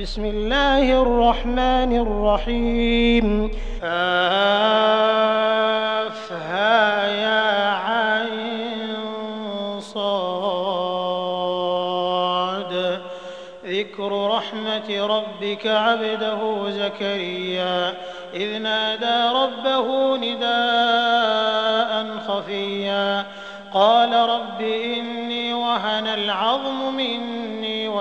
بسم الله الرحمن الرحيم. آفها يا عين صاد. ذكر رحمة ربك عبده زكريا. إذ نادى ربه نداء خفيا. قال رب إني وهن العظم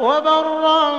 وبرا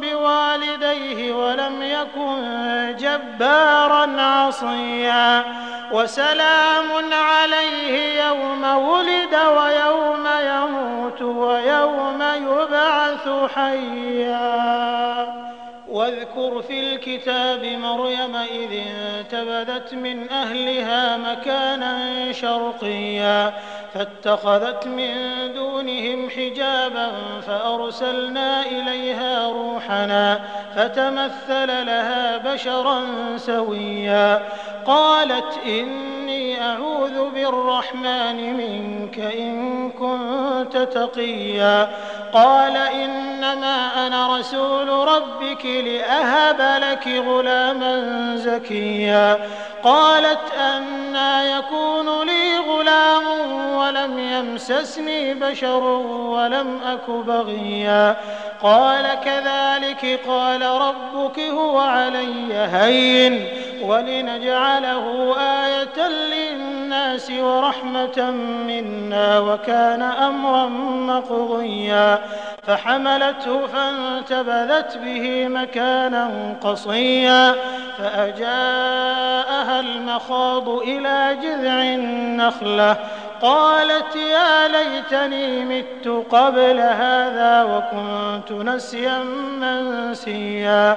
بوالديه ولم يكن جبارا عصيا. وسلام عليه يوم ولد ويوم يموت ويوم يبعث حيا. واذكر في الكتاب مريم إذ انتبذت من أهلها مكانا شرقيا. فاتخذت من دونهم حجابا فأرسلنا إليها روحنا فتمثل لها بشرا سويا. قالت إني أعوذ بالرحمن منك إن كنت تقيا. قال إنما أنا رسول ربك لأهب لك غلاما زكيا. قالت أنا يكون لي يمسسني بشر ولم أك بغيا. قال كذلك قال ربك هو علي هين ولنجعله آية للناس ورحمة منا وكان أمرا مقضيا. فحملته فانتبذت به مكانا قصيا. فأجاءها المخاض إلى جذع النخلة. قالت يا ليتني مت قبل هذا وكنت نسيا منسيا.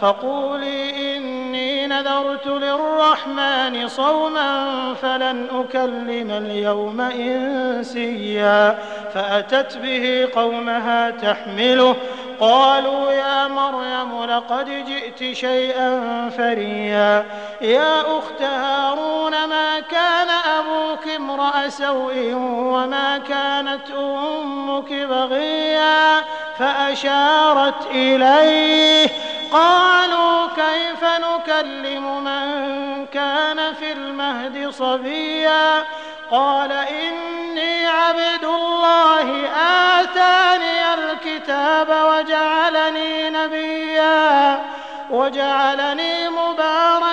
فقولي إني نذرت للرحمن صوما فلن أكلم اليوم إنسيا فأتت به قومها تحمله. قالوا يا مريم لقد جئت شيئا فريا. يا أخت هارون ما كان أبوك امرأ سوء وما كانت أمك بغيا فأشارت إليه. قالوا كيف نكلم من كان في المهد صبيا قال إني عبد الله آتاني الكتاب وجعلني نبيا وجعلني مباركا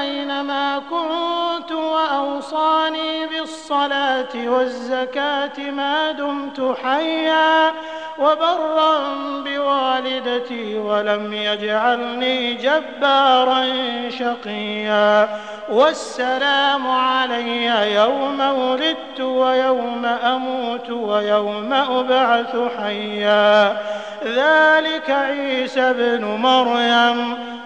أينما كنت وأوصاني بالصلاة والزكاة ما دمت حيا وبرا بوالدتي ولم يجعلني جبارا شقيا والسلام علي يوم ولدت ويوم أموت ويوم أبعث حيا. ذلك عيسى ابن مريم.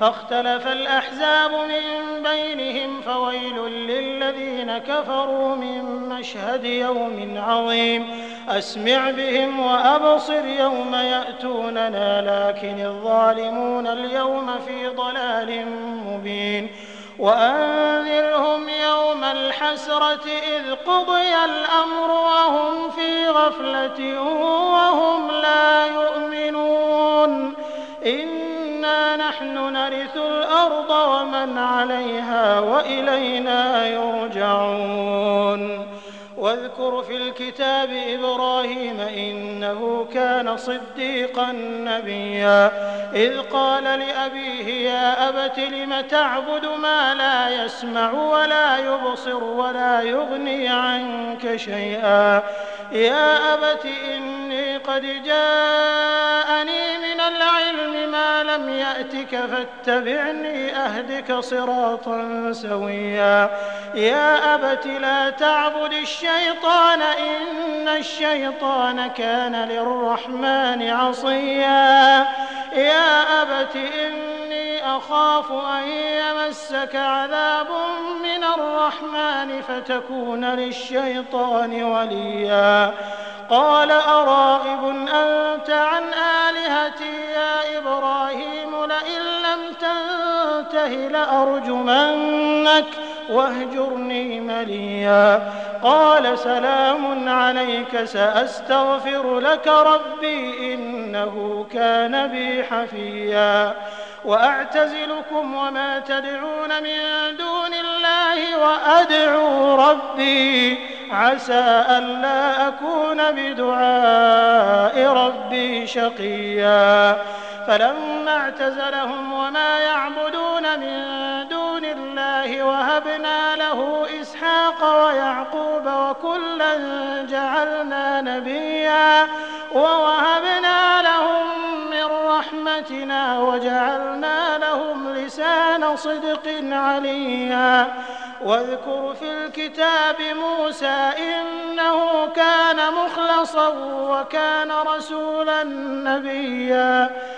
فاختلف الأحزاب من بينهم فويل للذين كفروا من مشهد يوم عظيم. أسمع بهم وأبصر يوم يأتوننا لكن الظالمون اليوم في ضلال مبين. وأنذرهم يوم الحسرة إذ قضي الأمر وهم في غفلة وهم لا يؤمنون. إنا نحن نرث الأرض ومن عليها وإلينا يرجعون واذكر في الكتاب إبراهيم إنه كان صديقا نبيا إذ قال لأبيه يا أبت لم تعبد ما لا يسمع ولا يبصر ولا يغني عنك شيئا يا أبت إني قد جاءني من العلم لم يأتك فاتبعني أهدك صراطا سويا. يا أبت لا تعبد الشيطان إن الشيطان كان للرحمن عصيا. يا أبت إني أخاف أن يمسك عذاب من الرحمن فتكون للشيطان وليا. قال أراغب أنت عن آلهتي؟ تنته لأرجمنك واهجرني مليا. قال سلام عليك سأستغفر لك ربي إنه كان بي حفيا. وأعتزلكم وما تدعون من دون الله وأدعو ربي عسى ألا أكون بدعاء ربي شقيا. فلما اعتزلهم وما يعبدون من دون الله وهبنا له إسحاق ويعقوب وكلا جعلنا نبيا ووهبنا لهم من رحمتنا وجعلنا لهم لسان صدق عليا. واذكر في الكتاب موسى إنه كان مخلصا وكان رسولا نبيا.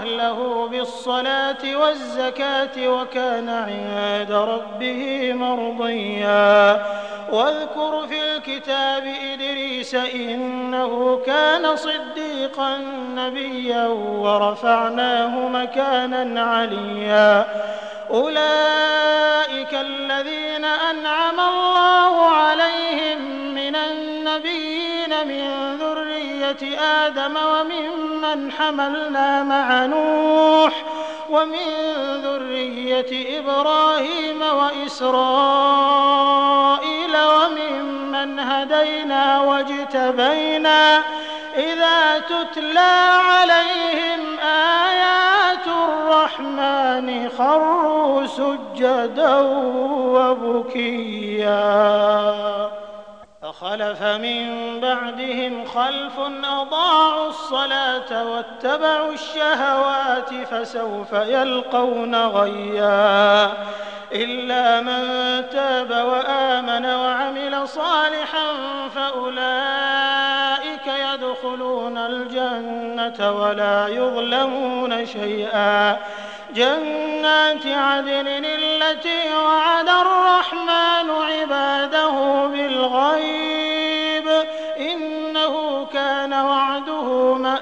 أهله بالصلاة والزكاة وكان عند ربه مرضيا. واذكر في الكتاب إدريس إنه كان صديقا نبيا ورفعناه مكانا عليا. أولئك الذين أنعم الله عليهم من النبيين من ذرية آدم وممن حملنا مع نوح ومن ذرية إبراهيم وإسرائيل وممن هدينا واجتبينا إذا تتلى عليهم آيات الرحمن خروا سجدا وبكيا. فخلف من بعدهم خلف أضاعوا الصلاة واتبعوا الشهوات فسوف يلقون غيا. إلا من تاب وآمن وعمل صالحا فأولئك يدخلون الجنة ولا يظلمون شيئا. جنات عدن التي وعد الرحمن عباده بالغيب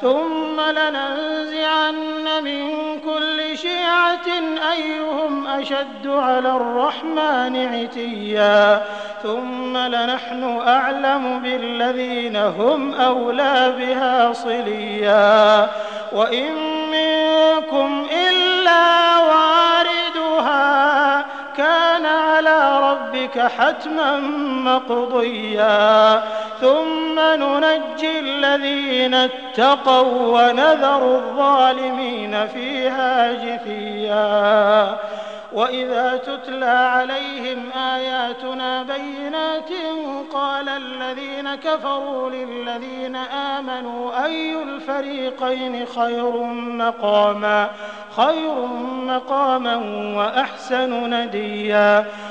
ثم لننزعن من كل شيعة أيهم أشد على الرحمن عتيا. ثم لنحن أعلم بالذين هم أولى بها صليا. وإن منكم ربك حتما مقضيا. ثم ننجي الذين اتقوا ونذر الظالمين فيها جثيا. وإذا تتلى عليهم آياتنا بينات قال الذين كفروا للذين آمنوا أي الفريقين خير مقاما؟ خير مقاما وأحسن نديا.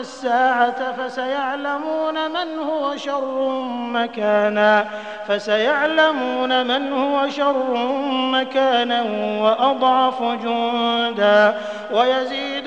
الساعة فسيعلمون من هو شر مكانا فسيعلمون من هو شر مكانا وأضعف جندا ويزيد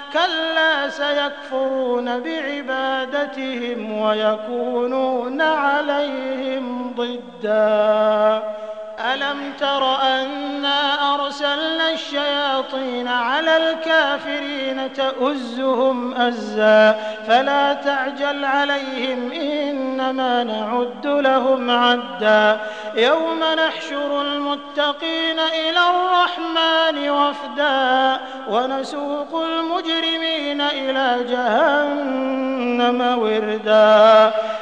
كلا سيكفرون بعبادتهم ويكونون عليهم ضدا. ألم تر أنا أرسلنا الشياطين على الكافرين تؤزهم أزا. فلا تعجل عليهم إنما نعد لهم عدا. يوم نحشر المتقين إلى الرحمن وفدا. ونسوق المجرمين إلى جهنم وردا.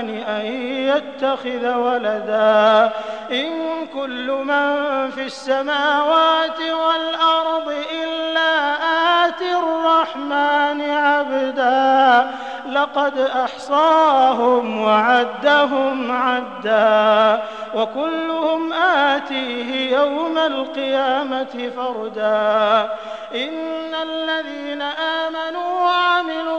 للرحمن أن يتخذ ولدا. إن كل من في السماوات والأرض إلا آتي الرحمن عبدا. لقد أحصاهم وعدهم عدا. وكلهم آتيه يوم القيامة فردا. إن الذين آمنوا وعملوا